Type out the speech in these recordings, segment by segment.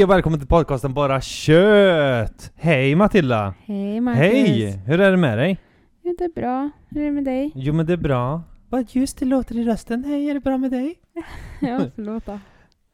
Hej och välkommen till podcasten Bara Kött! Hej Matilda! Hej Marcus. Hej! Hur är det med dig? Ja, det är bra. Hur är det med dig? Jo men det är bra. Vad ljust det låter i rösten. Hej, är det bra med dig? Ja, förlåt då.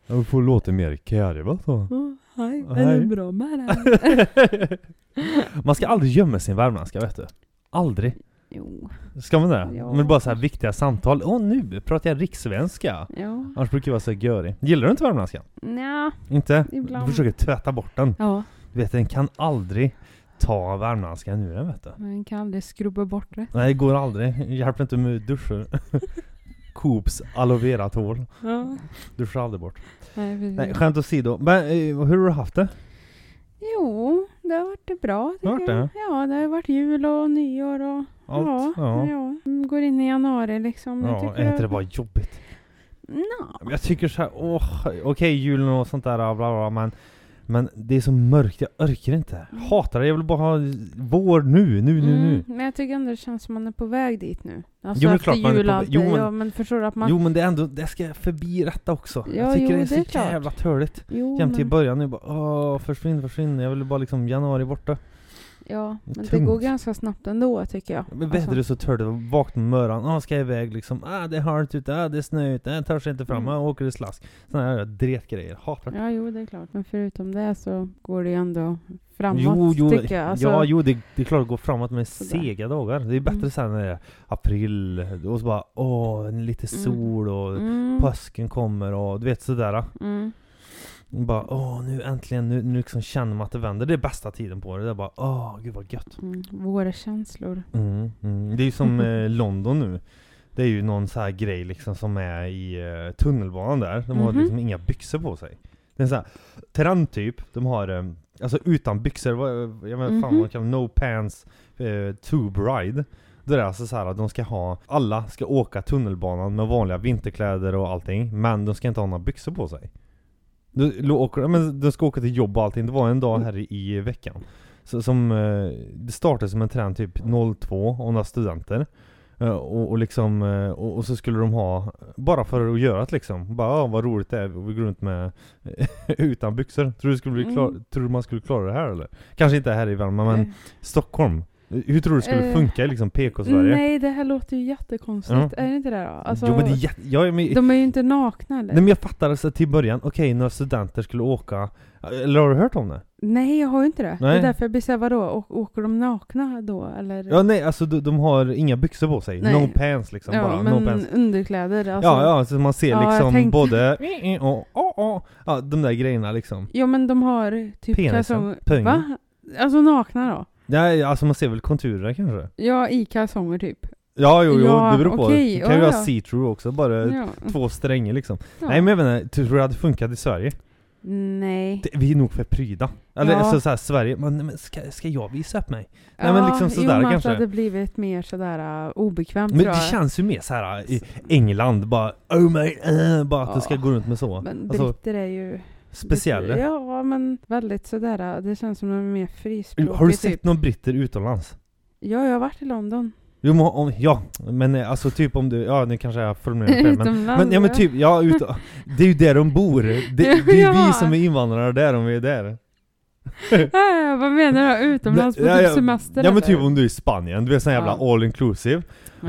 Jag får låta mer karg va så? Oh, hej, är det Hej. bra med dig? Man ska aldrig gömma sin värmländska vet du. Aldrig. Jo. Ska man det? Ja. Men bara så här viktiga samtal. Åh nu pratar jag rikssvenska. Ja. Annars brukar jag vara så görig. Gillar du inte värmländska? Nja, Inte? ibland. Du försöker tvätta bort den. Ja, Du vet, den kan aldrig ta värmländskan ur den vet du. man kan aldrig skrubba bort det. Nej, det går aldrig. Hjälper inte med duschen. Coops aloe vera tvål. Ja. Duschar aldrig bort. Nej, precis. Nej, skämt åsido. Men eh, hur har du haft det? Jo, det har varit bra Det varit jag. Ja, det har varit jul och nyår och Allt? ja, Ja. ja. Mm, Går in i januari liksom. Ja, är inte det bara jobbigt? Nå. Jag tycker så här, åh, okej julen och sånt där, bla, bla men men det är så mörkt, jag orkar inte. Hatar det, jag vill bara ha vår nu, nu, nu, nu. Mm, men jag tycker ändå det känns som man är på väg dit nu. Alltså Jo, men efter klart man är jul på och väg. allt Jo, men- Ja, men förstår du att man... Jo men det är ändå, det ska förbi detta också. Ja, jag tycker jo, det är så det är jävla törligt. jo, Jämt i men- början nu bara, åh försvinn, försvinn. Jag vill bara liksom januari borta. Ja, Det men det tungt. går ganska snabbt ändå tycker jag. Men Alltså, vädret är så törligt, vakna med morgonen, ah, ska jag iväg liksom, ah det är halt ute, ah det är snö ute, jag törs inte fram, Mm. ah, åker i slask. Sådana här dretgrejer, hatar det. Ja, jo det är klart. Men förutom det så går det ju ändå framåt Jo, jo, tycker jag. Alltså, ja, jo det, det är klart att gå framåt med Sådär. sega dagar. Det är bättre Mm. sen när det är april, och så bara åh, lite Mm. sol och mm, påsken kommer och du vet sådär. mm, Bara åh, nu äntligen, nu, nu liksom känner man att det vänder. Det är bästa tiden på det. Det är bara åh, gud vad gött. mm, våra känslor. Mm, mm. Det är ju som eh, London nu. Det är ju någon så här grej liksom som är i eh, tunnelbanan där. De har Mhm. liksom inga byxor på sig. Det är en sån här trend typ. De har, eh, alltså utan byxor, vad, jag vet fan vad Mhm. man kallar no pants eh, tube ride. Det är alltså så här att de ska ha, alla ska åka tunnelbanan med vanliga vinterkläder och allting. Men de ska inte ha några byxor på sig. De, åker, men de ska åka till jobb och allting. Det var en dag här i, veckan. Så, som, eh, det startade som en trend typ 02 av några studenter. Eh, och, och liksom, eh, och, och så skulle de ha, bara för att göra det liksom. Bara ah, vad roligt det är, vi går runt med utan byxor. Tror du, skulle bli klar, Mm. tror du man skulle klara det här eller? Kanske inte här i Värmland men Eh, Stockholm. Hur tror du det skulle Eh, funka i liksom PK-Sverige? Nej, det här låter ju jättekonstigt. Är det inte det då? Alltså, jo men det är jätte, jag, men, De är ju inte nakna eller? Nej men jag fattar alltså till början, okej några studenter skulle åka, eller har du hört om det? Nej, jag har ju inte det. Det Nej. är därför jag blir såhär, vadå? Å- åker de nakna då? Eller? Ja nej alltså de, de har inga byxor på sig, Nej. no pants liksom Ja, bara, men no pants underkläder alltså. Ja ja, så man ser Ja, liksom tänkte- både och, och, och, ja de där grejerna liksom Ja men de har typ Penisen, pungen. Va? Alltså nakna då? Nej alltså man ser väl konturer kanske? Ja, i kalsonger typ. Ja jo jo, Ja, det beror på. Det kan ju ja, ja. see-through också, bara Ja. två strängar liksom Ja. Nej men jag vet inte, tror du det hade funkat i Sverige? Nej. Det, vi är nog för pryda Eller Ja. alltså såhär Sverige, men, men ska, ska jag visa upp mig? Nej, men liksom sådär jo, men kanske. det hade blivit mer sådär uh, obekvämt Men tror det jag. känns ju mer så här i England, bara oh my, uh, bara att det ska Ja. gå runt med så. Men Alltså, britter är ju... speciella. Ja, men väldigt sådär, det känns som de är mer frispråkiga Har du sett typ. någon britter utomlands? Ja, jag har varit i London. Jo, men, om, ja, men eh, alltså typ om du, ja nu kanske jag formulerar fel men, men ja men typ, ja ut, det är ju där de bor. Det, det är ju Ja. vi som är invandrare där om vi är där. Äh, vad menar du? Utomlands på Ja, typ ja, semester Ja men typ om du är i Spanien, du är sån jävla Ja. all inclusive.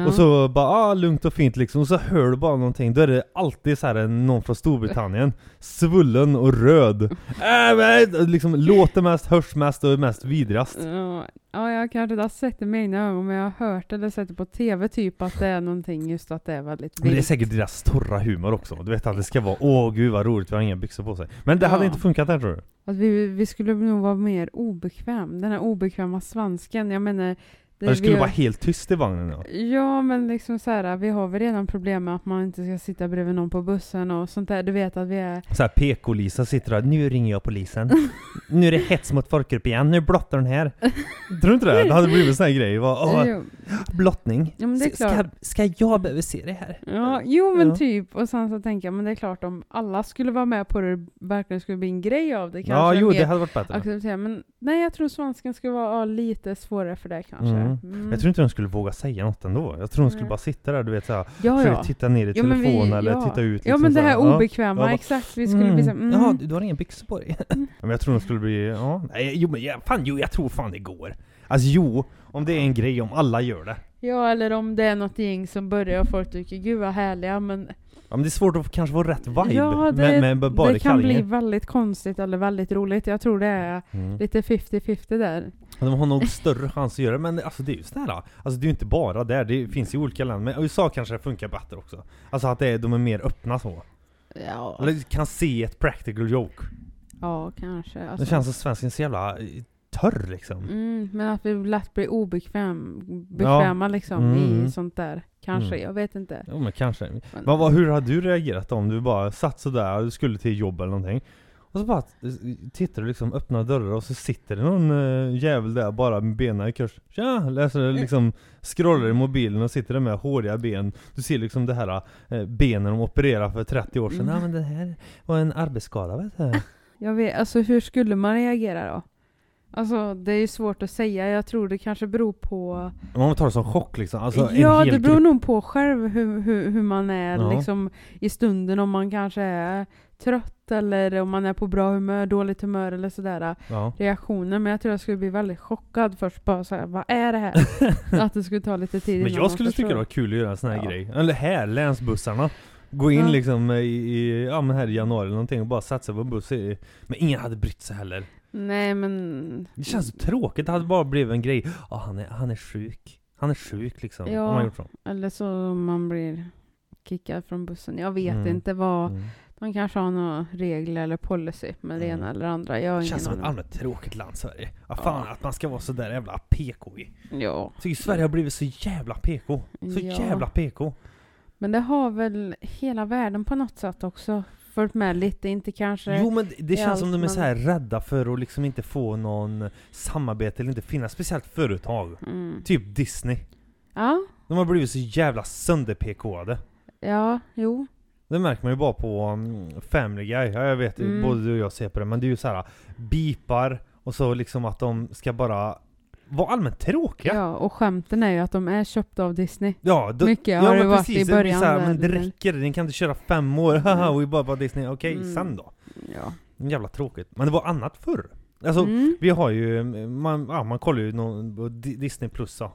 Och så bara, ah, lugnt och fint liksom, och så hör du bara någonting, då är det alltid så här någon från Storbritannien, svullen och röd. Äh, men, liksom låter mest, hörs mest och är mest vidrigast. Ja, ja, jag kanske inte har sett det med egna ögon, men jag har hört eller sett det på TV typ att det är någonting just att det är väldigt Men det är vilt. säkert deras torra humor också, du vet att det ska vara åh gud vad roligt, vi har inga byxor på sig. Men det hade Ja. inte funkat där tror du? Att vi, vi skulle nog vara mer obekväm. Den här obekväma svensken, jag menar... Det skulle vi, vara helt tyst i vagnen ja. Ja, men liksom så här, vi har väl redan problem med att man inte ska sitta bredvid någon på bussen och sånt där. Du vet att vi är... Så här PK-Lisa sitter där, nu ringer jag polisen. nu är det hets mot folkgrupp igen, nu blottar den här. Tror du inte det? Det hade blivit en sån här grej, va? Åh, blottning. Ja, men det är ska, klart. ska jag behöva se det här? Ja, jo men Ja. typ. Och sen så tänker jag, men det är klart om alla skulle vara med på det, verkligen skulle bli en grej av det kanske. Ja, jo det hade varit bättre. acceptera. Men nej, jag tror svensken skulle vara ja, lite svårare för det kanske. Mm. Mm. Mm. Jag tror inte de skulle våga säga något ändå. Jag tror de skulle bara sitta där, du vet såhär, ja, försöka ja. titta ner i Ja, men vi- telefon eller ja. titta ut Ja liksom men det här Ja. obekväma, Ja, bara, exakt. Vi skulle bli så, mm. Jaha, du, du har ingen byxor på dig? Mm. men jag tror de skulle bli, ja, nej, jo men ja, fan jo, jag tror fan det går. Alltså jo, om det är en grej, om alla gör det. Ja eller om det är något gäng som börjar och folk tycker gud vad härliga men Ja, men det är svårt att kanske få rätt vibe Ja det, med, med bara det kan bli kallingar. väldigt konstigt eller väldigt roligt. Jag tror det är Mm. lite 50-50 där. De har nog större chans att göra det, men alltså det är ju sådär. Alltså det är ju inte bara där, det finns i olika länder. Men USA kanske det funkar bättre också. Alltså att det är, de är mer öppna så. Ja, Eller kan se ett practical joke. ja kanske. Det Alltså. känns som svensken är så jävla törr liksom. Mm, men att vi lätt blir obekväm, bekväma liksom Mm. i sånt där. Kanske, Mm. jag vet inte. Jo men kanske. Men, Vad, vad, hur hade du reagerat om du bara satt sådär, du skulle till jobb eller någonting Och så bara tittar du liksom, öppnar dörrar och så sitter det någon uh, jävel där bara med benen i kors Tja! Läser liksom, scrollar i mobilen och sitter där med håriga ben Du ser liksom det här eh, benen de opererade för 30 år sedan Mm. Ja men det här var en arbetsskada vet du Jag vet, alltså hur skulle man reagera då? Alltså det är ju svårt att säga. Jag tror det kanske beror på... Man tar det som chock liksom, alltså ja, det beror nog på själv hur, hur, hur man är Ja. liksom i stunden. Om man kanske är trött eller om man är på bra humör, dåligt humör eller sådär. Ja. Reaktioner. Men jag tror jag skulle bli väldigt chockad först. Bara såhär, vad är det här? att det skulle ta lite tid Men jag skulle tycka det var kul att göra en sån här Ja. grej. Eller här, länsbussarna. Gå in Ja. liksom i, i, ja men här i januari eller någonting och bara satsa på buss. Men ingen hade brytt sig heller. Nej men... Det känns så tråkigt, det hade bara blivit en grej. Ja han, är, han är sjuk. Han är sjuk liksom. Ja. Man gjort så. Eller så man blir kickad från bussen. Jag vet Mm. inte vad... Mm. De kanske har några regler eller policy med det Mm. ena eller andra. Jag har Det känns som ett allmänt tråkigt land Sverige. Ja, fan Ja. att man ska vara så där jävla PK i. Ja. Jag tycker Sverige har blivit så jävla PK. Så Ja. jävla PK. Men det har väl hela världen på något sätt också följt med lite. Inte kanske... Jo men det- känns som de är man- så här rädda för att liksom inte få någon samarbete eller inte finnas, speciellt företag. Mm. Typ Disney. Ja, De har blivit så jävla sönder-PKade. ja, jo. Det märker man ju bara på um, Family Guy. Ja, jag vet, Mm. både du och jag ser på det, men det är ju så här bipar och så liksom att de ska bara vara allmänt tråkiga. Ja, och skämten är ju att de är köpta av Disney. Ja, då, Mycket ja, har det varit precis, i det början. Så här, men det men- räcker, ni kan inte köra fem år, haha, Mm. vi bara Disney. Okej, Mm. sen då? Ja. Jävla tråkigt. Men det var annat förr. Alltså, mm. vi har ju, man, ja, man kollar ju någon, Disney plus eh,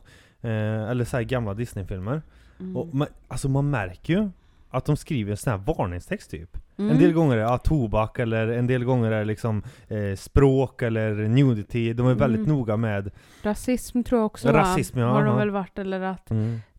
eller så här gamla Disney-filmer. Mm. Och man, alltså man märker ju att de skriver en sån här varningstext typ. Mm. En del gånger är det ja, tobak eller en del gånger är det liksom eh, språk eller nudity. De är väldigt Mm. noga med Rasism tror jag också Rasism, ja, har de väl varit. Eller att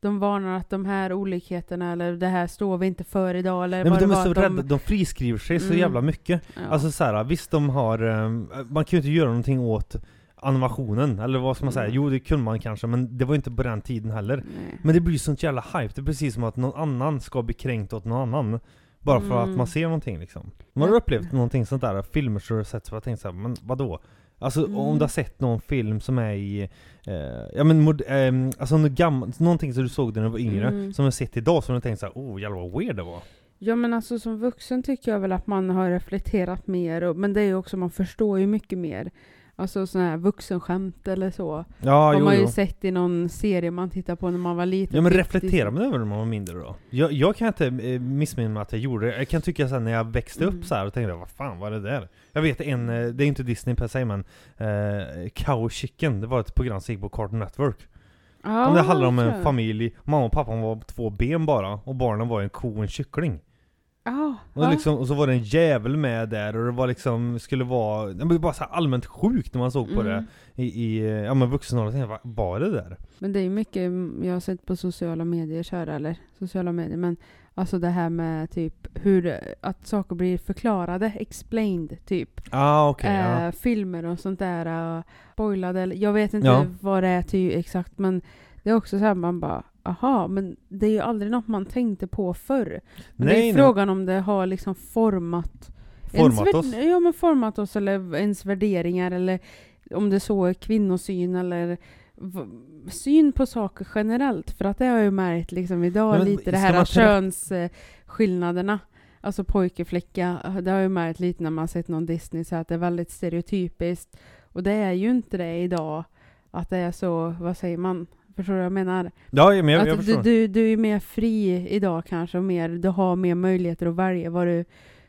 de varnar att de här olikheterna eller det här står vi inte för idag. Eller Nej, men de är så att rädda, de friskriver sig så Mm. jävla mycket. Ja. Alltså så här, visst de har, eh, man kan ju inte göra någonting åt animationen, eller vad ska man säga? Mm. Jo det kunde man kanske, men det var inte på den tiden heller. Nej. Men det blir sånt jävla hype, det är precis som att någon annan ska bli kränkt åt någon annan. Bara för att Mm. man ser någonting liksom. Man har Ja. upplevt någonting sånt där, filmer har du sett så har jag tänkt såhär, men vadå? Alltså Mm. om du har sett någon film som är i, eh, ja men mod, eh, alltså något gammalt, någonting som du såg när du var yngre, Mm. som du har sett idag som du tänkt såhär, oh jävlar vad weird det var. Ja men alltså som vuxen tycker jag väl att man har reflekterat mer. Och, men det är ju också, man förstår ju mycket mer. Alltså sådana här vuxenskämt eller så. Ja, har jo, man ju jo. sett i någon serie man tittar på när man var liten. Ja men Typ reflekterar Disney. man över det när man var mindre då? Jag, jag kan inte eh, missminna mig att jag gjorde det. Jag kan tycka sen när jag växte Mm. upp så här och tänkte vad fan var det där? Jag vet en, eh, det är inte Disney per se men eh, Cow Chicken, det var ett program som gick på Cartoon Network. Och det handlar om en familj, mamma och pappa var två ben bara och barnen var en ko och en kyckling. Ja, Och, liksom, och så var det en jävel med där och det var liksom, skulle vara, det var bara så allmänt sjukt när man såg på Mm. det i, i ja men vuxen ålder. Jag tänkte, vad var det där? Men det är ju mycket jag har sett på sociala medier köra, eller sociala medier, men alltså det här med typ hur att saker blir förklarade, explained typ. Ah, ja. eh, filmer och sånt där, uh, spoilade, jag vet inte Ja. vad det är till exakt, men det är också så här man bara, aha, men det är ju aldrig något man tänkte på förr. Men det är Nej, nej. frågan om det har liksom format Format oss. Ja men format oss eller ens värderingar eller om det så är kvinnosyn eller syn på saker generellt. För att det har jag ju märkt liksom idag Nej, men lite det här man könsskillnaderna. Alltså pojke, flicka. Det har jag ju märkt lite när man sett någon Disney så att det är väldigt stereotypiskt. Och det är ju inte det idag. att det är så, vad säger man? Förstår du vad jag menar? Ja, men jag, jag du, förstår. du, du är mer fri idag kanske och mer, du har mer möjligheter att välja vad du,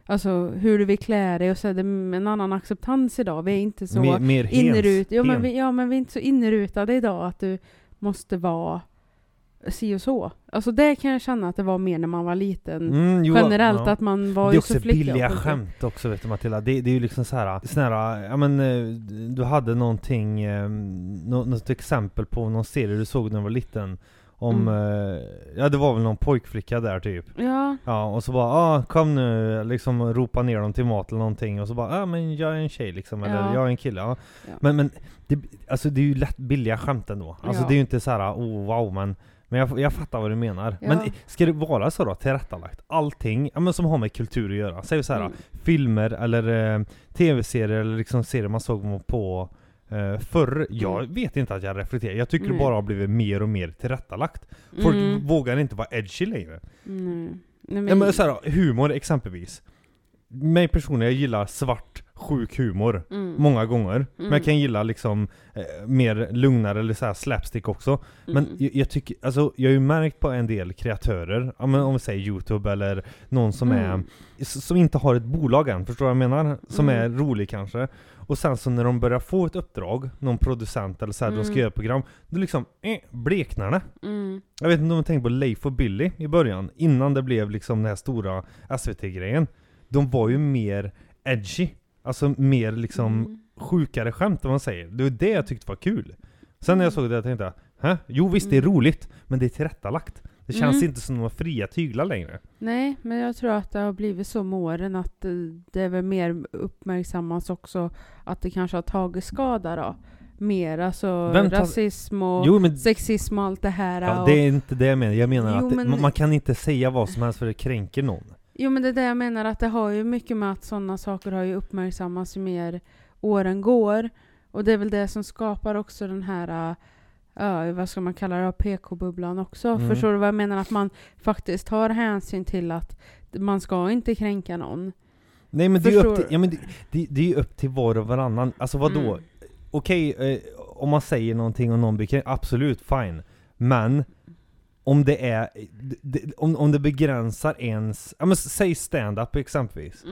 alltså hur du vill klä dig och så är det en annan acceptans idag. Vi är inte så mer, mer innerutade. Ja, men vi, ja men vi är inte så innerutade idag att du måste vara si och så. Alltså det kan jag känna att det var mer när man var liten. Mm, jo, Generellt ja. att man var det är ju också så flickig. billiga och sånt. skämt också vet du Matilda. Det, det är ju liksom så här, sån här, ja men eh, du hade någonting, eh, nå- något exempel på någon serie du såg när du var liten. Om, Mm. eh, ja det var väl någon pojkflicka där typ. Ja, Ja, och så bara ah, kom nu, liksom ropa ner dem till mat eller någonting och så bara ah, men jag är en tjej liksom, eller Ja. jag är en kille. Ja. Ja. Men, men det, alltså det är ju lätt billiga skämt ändå. Alltså Ja. det är ju inte så här oh wow men men jag, jag fattar vad du menar. Ja. Men ska det vara så då, tillrättalagt? Allting ja, men som har med kultur att göra. Säg så här, Mm. filmer eller eh, tv-serier eller liksom serier man såg på eh, förr. Jag vet inte att jag reflekterar. Jag tycker Mm. Nej. det bara har blivit mer och mer tillrättalagt. Folk Mm. vågar inte vara edgy längre. Nej. Nej, Ja, men så här, humor exempelvis. Mig personligen, jag gillar svart, sjuk humor. mm. Många gånger. Men Mm. jag kan gilla liksom eh, mer lugnare eller så slapstick också. Men Mm. jag, jag tycker, alltså jag har ju märkt på en del kreatörer, ja, men om vi säger Youtube eller någon som Mm. är s- Som inte har ett bolag än, förstår du vad jag menar? Som Mm. är rolig kanske. Och sen så när de börjar få ett uppdrag, någon producent eller så här, de ska Mm. göra ett program, då liksom eh, bleknar det. Mm. Jag vet inte om du tänkte på Leif och Billy i början, innan det blev liksom den här stora SVT-grejen. De var ju mer edgy, alltså mer liksom Mm. sjukare skämt om man säger. Det var det jag tyckte var kul. Sen när jag såg det jag tänkte jag, Hä? Jo visst det är Mm. roligt, men det är tillrättalagt. Det känns Mm. inte som några fria tyglar längre. Nej, men jag tror att det har blivit så med åren att eh, det är väl mer uppmärksammas också att det kanske har tagit skada då. Mer alltså Vem tar- rasism och Jo men sexism och allt det här. ja, och, det är inte det jag menar. Jag menar Jo, att men- man kan inte säga vad som helst för det kränker någon. Jo men det är det jag menar att det har ju mycket med att sådana saker har ju uppmärksammats ju mer åren går. Och det är väl det som skapar också den här Ja, vad ska man kalla det, PK-bubblan också. Mm. Förstår du vad jag menar? Att man faktiskt tar hänsyn till att man ska inte kränka någon. Nej men det är upp till, ja, men det, det, det är upp till var och varannan. Alltså vadå? Mm. Okej, eh, om man säger någonting och någon blir kränkt, absolut fine. Men om det är, om, om det begränsar ens, ja men säg stand-up exempelvis.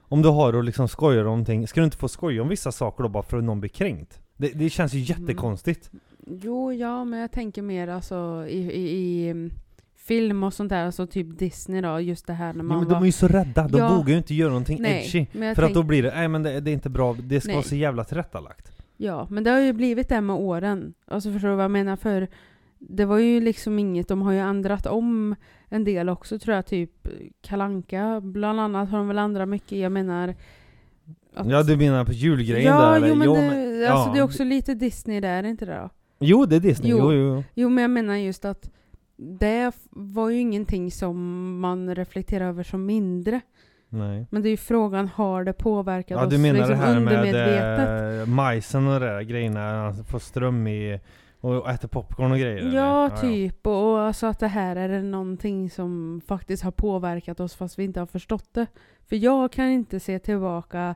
Om du har och liksom skojar om någonting, ska du inte få skoja om vissa saker då bara för att någon blir kränkt? Det, det känns ju jättekonstigt. Jo, ja, men jag tänker mer alltså i, i, i mm, film och sånt där, alltså typ Disney då, just det här när Ja, man men var... de är ju så rädda, de Ja. vågar ju inte göra någonting Nej, edgy. men För att tänk- då blir det, nej men det, det är inte bra, det ska Nej. vara så jävla tillrättalagt. Ja, men det har ju blivit det med åren. Alltså förstår du vad jag menar? För det var ju liksom inget, de har ju ändrat om en del också tror jag, typ Kalanka bland annat har de väl ändrat mycket. Jag menar... att- Ja du menar på julgrejen ja, där jo men, Jo, det, men- alltså ja, det är också lite Disney där, är inte det då? Jo det är Disney, jo Jo. jo. jo. Men jag menar just att det var ju ingenting som man reflekterar över som mindre. Nej. Men det är ju frågan, har det påverkat Ja oss du menar liksom det här med undermedvetet? majsen och de där grejerna, alltså får ström i och äter popcorn och grejer eller? Ja, typ. Och, och alltså att det här är någonting som faktiskt har påverkat oss fast vi inte har förstått det. För jag kan inte se tillbaka,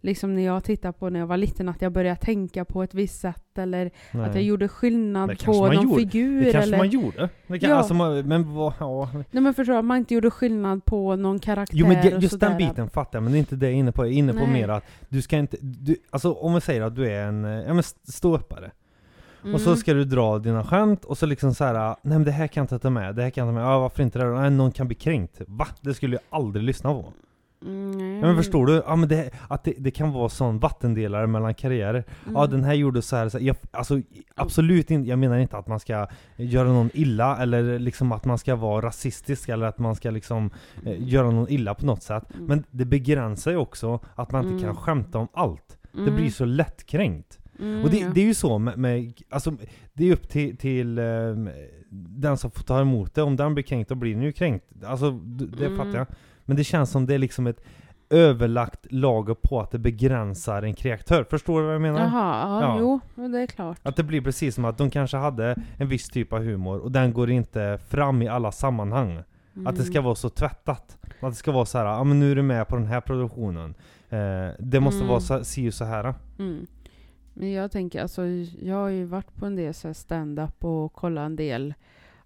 liksom när jag tittar på när jag var liten, att jag började tänka på ett visst sätt eller Nej. att jag gjorde skillnad Det på någon gjorde. figur. Det kanske eller... man gjorde. Det kan, Ja. alltså, men vad, ja. Nej men förstår man inte gjorde skillnad på någon karaktär Jo men och just den biten fattar jag, men det är inte det jag är inne på. Jag är inne på Nej. mer att du ska inte, du, alltså om vi säger att du är en, ja men ståuppare. Och så Mm. ska du dra dina skämt och så liksom så här, nej men det här kan jag inte ta med, det här kan jag ta med, ja varför inte det? Nej, någon kan bli kränkt. Va? Det skulle jag aldrig lyssna på. Mm, Ja, men förstår du? Ja men det, att det, det kan vara sån vattendelare mellan karriärer. Ja Mm. den här gjorde så här, så här. Jag, alltså absolut inte, jag menar inte att man ska göra någon illa eller liksom att man ska vara rasistisk eller att man ska liksom eh, göra någon illa på något sätt. Mm. Men det begränsar ju också att man inte kan Mm. skämta om allt. Det Mm. blir så lättkränkt. Mm, Och det, ja. det är ju så med, med alltså det är upp till, till ehm, den som får ta emot det. Om den blir kränkt, då blir den ju kränkt. Alltså det Mm. fattar jag. Men det känns som det är liksom ett överlagt lager på att det begränsar en kreatör. Förstår du vad jag menar? Jaha, ja, Ja. jo, det är klart. Att det blir precis som att de kanske hade en viss typ av humor och den går inte fram i alla sammanhang. Att det ska Mm. vara så tvättat. Att det ska vara så här, ja men nu är du med på den här produktionen. Eh, det måste Mm. vara så, si och så här. Mm. Men jag tänker, alltså jag har ju varit på en del så här stand-up och kollat en del.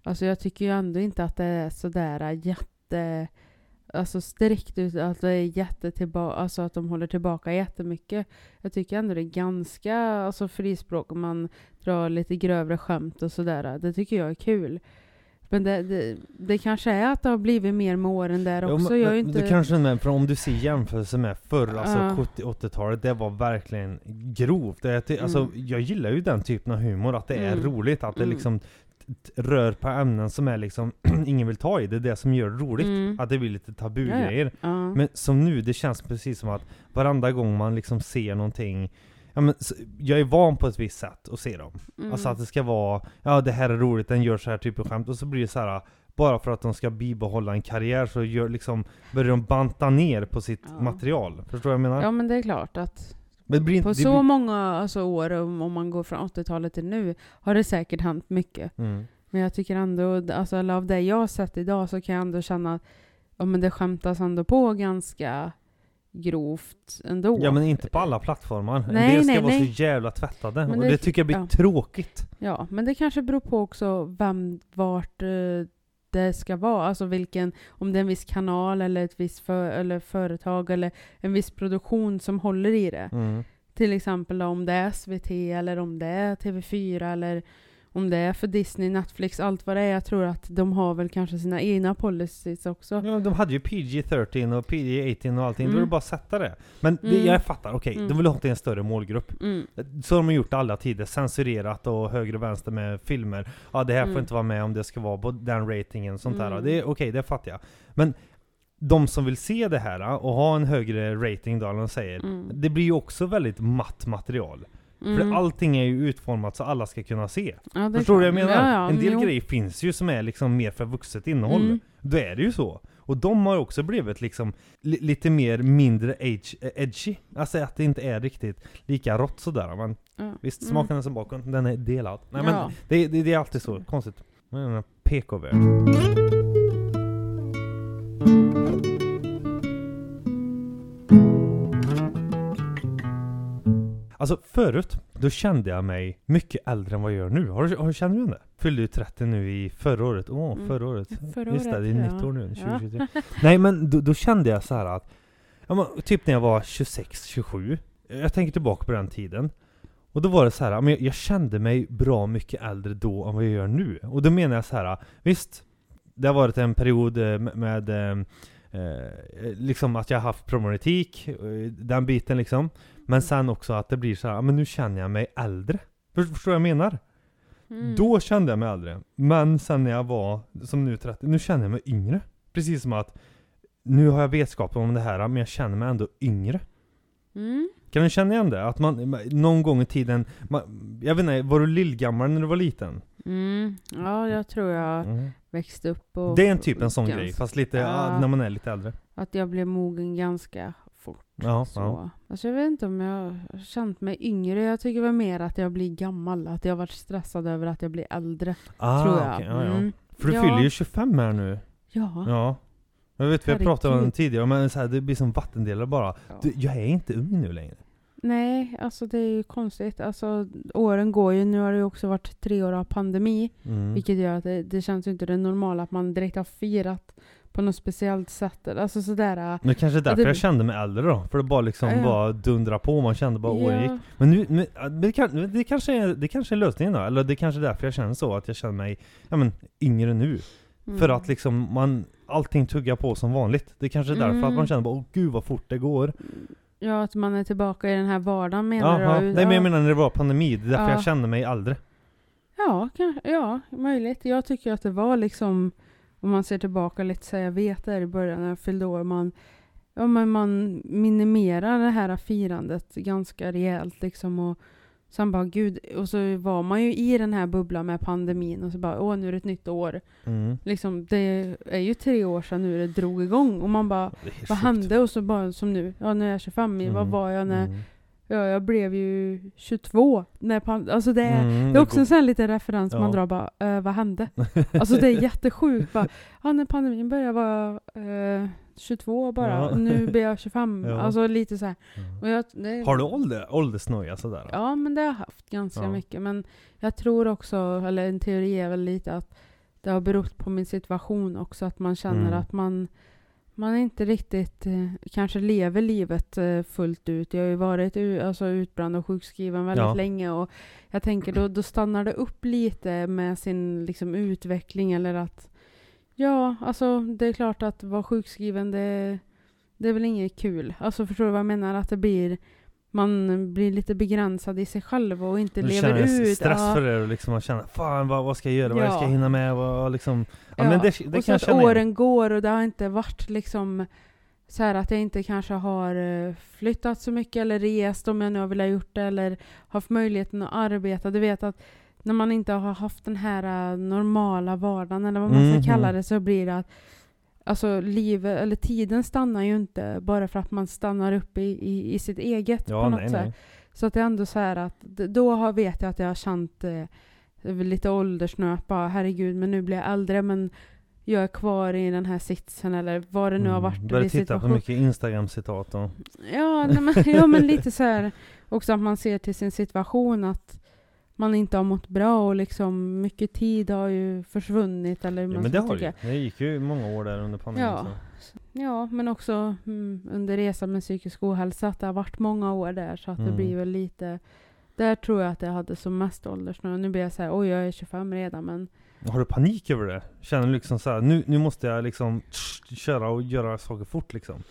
Alltså jag tycker ju ändå inte att det är sådär jätte... Alltså strikt ut att det är jättetillbaka, alltså att de håller tillbaka jättemycket. Jag tycker ändå det är ganska alltså frispråk om man drar lite grövre skämt och sådär. Det tycker jag är kul. Men det, det, det kanske är att det har blivit mer med åren där också. men- jag är inte... Du kanske med, för om du ser jämförelse med förr, alltså Ja. 70-80-talet, det var verkligen grovt. Det, det, alltså, Mm. jag gillar ju den typen av humor, att det är Mm. roligt, att det Mm. liksom rör på ämnen som är liksom ingen vill ta i. Det är det som gör det roligt. Mm. Att det blir lite tabugrejer. Ja. Men som nu, det känns precis som att varenda gång man liksom ser någonting Ja, men, jag är van på ett visst sätt att se dem. Mm. Alltså att det ska vara, ja det här är roligt, den gör så här typ av skämt, och så blir det så här bara för att de ska bibehålla en karriär så gör, liksom, börjar de banta ner på sitt Ja. material. Förstår du vad jag menar? Ja men det är klart att blir, på så blir, många alltså, år, om man går från 80-talet till nu, har det säkert hänt mycket. mm. Men jag tycker ändå, alltså, av det jag har sett idag så kan jag ändå känna att ja, men det skämtas ändå på ganska grovt ändå. Ja men inte på alla plattformar. Nej, del ska nej, vara nej. så jävla tvättade. Men och det- det tycker jag blir ja. tråkigt. Ja, men det kanske beror på också vem, vart eh, det ska vara. Alltså vilken, om det är en viss kanal eller ett visst för, eller företag eller en viss produktion som håller i det. Mm. Till exempel om det är SVT eller om det är TV4 eller om det är för Disney, Netflix, allt vad det är. Jag tror att de har väl kanske sina egna policies också. Ja, de hade ju PG-13 och PG-18 och allting, då är det Mm. bara att sätta det. Men det, Mm. jag fattar, okej, Mm. de vill ha till en större målgrupp. Mm. Så har de gjort alla tider, censurerat och höger och vänster med filmer. Ja det här får Mm. inte vara med om det ska vara på den ratingen och sånt där. Mm. Det är okej, det fattar jag. Men de som vill se det här och ha en högre rating då, de säger, Mm. det blir ju också väldigt matt material. Mm. För allting är ju utformat så alla ska kunna se. ja, Förstår du vad jag menar? Ja, ja, en del jo. grejer finns ju som är liksom mer för vuxet innehåll. Mm. Då är det ju så. Och de har också blivit liksom li lite mer mindre eh, edgy. Alltså att det inte är riktigt lika rått sådär. Men Ja. visst, Mm. smaken är som bakom. Den är delad. Nej men det, det, det är alltid så konstigt. PK-värld. Alltså förut, då kände jag mig mycket äldre än vad jag gör nu. Har du, har, känner du igen det? Fyllde ju 30 nu i förra året. Åh, Mm. förra året. Förra Just det, det är ja. nytt år nu, Ja. 2023. Nej men då, då kände jag så här att, ja, men, typ när jag var 26, 27. Jag tänker tillbaka på den tiden. Och då var det så här, ja, men jag, jag kände mig bra mycket äldre då än vad jag gör nu. Och då menar jag så här, visst, det har varit en period eh, med, med eh, eh, liksom att jag har haft problematik, eh, den biten liksom. Men sen också att det blir så här, ja, men nu känner jag mig äldre. Förstår du vad jag menar? Mm. Då kände jag mig äldre. Men sen när jag var, som nu 30, nu känner jag mig yngre. Precis som att nu har jag vetskap om det här, men jag känner mig ändå yngre. Mm. Kan du känna igen det? Att man, någon gång i tiden, man, jag vet inte, var du lillgammal när du var liten? Mm. Ja, jag tror jag Mm. växte upp och... Det är en typ en sån ganska- grej, fast lite, ja, när man är lite äldre. Att jag blev mogen ganska fort. Ja, Så. ja. Alltså jag vet inte om jag har känt mig yngre. Jag tycker väl mer att jag blir gammal. Att jag har varit stressad över att jag blir äldre. Ah, tror jag. okej, ja. Mm. För du fyller ju 25 här nu. Ja. Ja. Jag vet, vi har pratat om det tidigare, men så här, det blir som vattendelare bara. Du, jag är inte ung nu längre. Nej, alltså det är ju konstigt. Alltså åren går ju. Nu har det ju också varit tre år av pandemi. Mm. Vilket gör att det, det känns ju inte det normala att man direkt har firat på något speciellt sätt. Alltså sådär. äh, Men kanske därför det- jag kände mig äldre då, för det bara liksom Ja, bara dundra på, man kände bara åren ja. gick. Men nu, men, ja, det, kan, det, kanske är, det kanske är lösningen då, eller det kanske är därför jag känner så, att jag känner mig ja, men, yngre nu. Mm. För att liksom man, allting tuggar på som vanligt. Det kanske är därför att Mm. man känner bara åh gud vad fort det går. Ja, att man är tillbaka i den här vardagen menar Jaha. du? Nej men jag Ja. menar när det var pandemi, det är därför Ja. jag kände mig äldre. Ja, ja, möjligt. Jag tycker att det var liksom, om man ser tillbaka lite så jag vet där i början när jag fyllde år, man, ja, men man minimerar det här firandet ganska rejält liksom och sen bara gud, och så var man ju i den här bubblan med pandemin och så bara åh nu är det ett nytt år. Mm. Liksom, det är ju tre år sedan nu det drog igång och man bara vad sjukt. hände? Och så bara som nu, ja nu är jag 25, i vad Mm. var jag när Mm. Ja, jag blev ju 22 när pan- Alltså det är, Mm, det är också en sån liten referens man Ja. drar bara, eh, vad hände? Alltså det är jättesjukt bara, ja när pandemin började var jag eh, 22 bara, Ja. nu blir jag 25. Ja. Alltså lite så jag, det, Har du ålder, åldersnoja sådär? Ja men det har jag haft ganska mycket. Men jag tror också, eller en teori är väl lite att det har berott på min situation också. Att man känner Mm. att man, man inte riktigt eh, kanske lever livet eh, fullt ut. Jag har ju varit alltså, utbränd och sjukskriven väldigt Ja. länge. Och jag tänker då, då stannar det upp lite med sin liksom, utveckling. Eller att, ja alltså det är klart att vara sjukskriven det, det är väl inget kul. Alltså förstår du vad jag menar? Att det blir man blir lite begränsad i sig själv och inte Du lever ut. stress Ja. för det och liksom man känner Fan vad, vad ska jag göra? Vad Ja. ska jag hinna med? Vad, liksom, ja, Ja, men det, det och så att åren går och det har inte varit liksom så här att jag inte kanske har eh, flyttat så mycket eller rest om jag nu har velat gjort det eller haft möjligheten att arbeta. Du vet att när man inte har haft den här eh, normala vardagen eller vad man ska Mhm. kalla det så blir det att Alltså livet, eller tiden stannar ju inte bara för att man stannar upp i, i, i sitt eget Ja, på något nej, sätt. nej. Så att det är ändå så här att då har, vet jag att jag har känt eh, lite åldersnöp. Bara, herregud, men nu blir jag äldre men jag är kvar i den här sitsen eller vad det nu har varit. Mm. Börjar titta på mycket Instagram-citat och... Ja, nej, men, ja, men lite så här också att man ser till sin situation att man inte har mått bra och liksom mycket tid har ju försvunnit eller hur Ja, man men det har det tycka. ju. Det gick ju många år där under pandemin. Ja. Så. Ja, men också mm, under resan med psykisk ohälsa att det har varit många år där så att det Mm. blir väl lite där tror jag att jag hade som mest åldersnöd. Nu blir jag så här, oj jag är 25 redan men Har du panik över det? Känner du liksom så här, nu, nu måste jag liksom tsch, köra och göra saker fort liksom?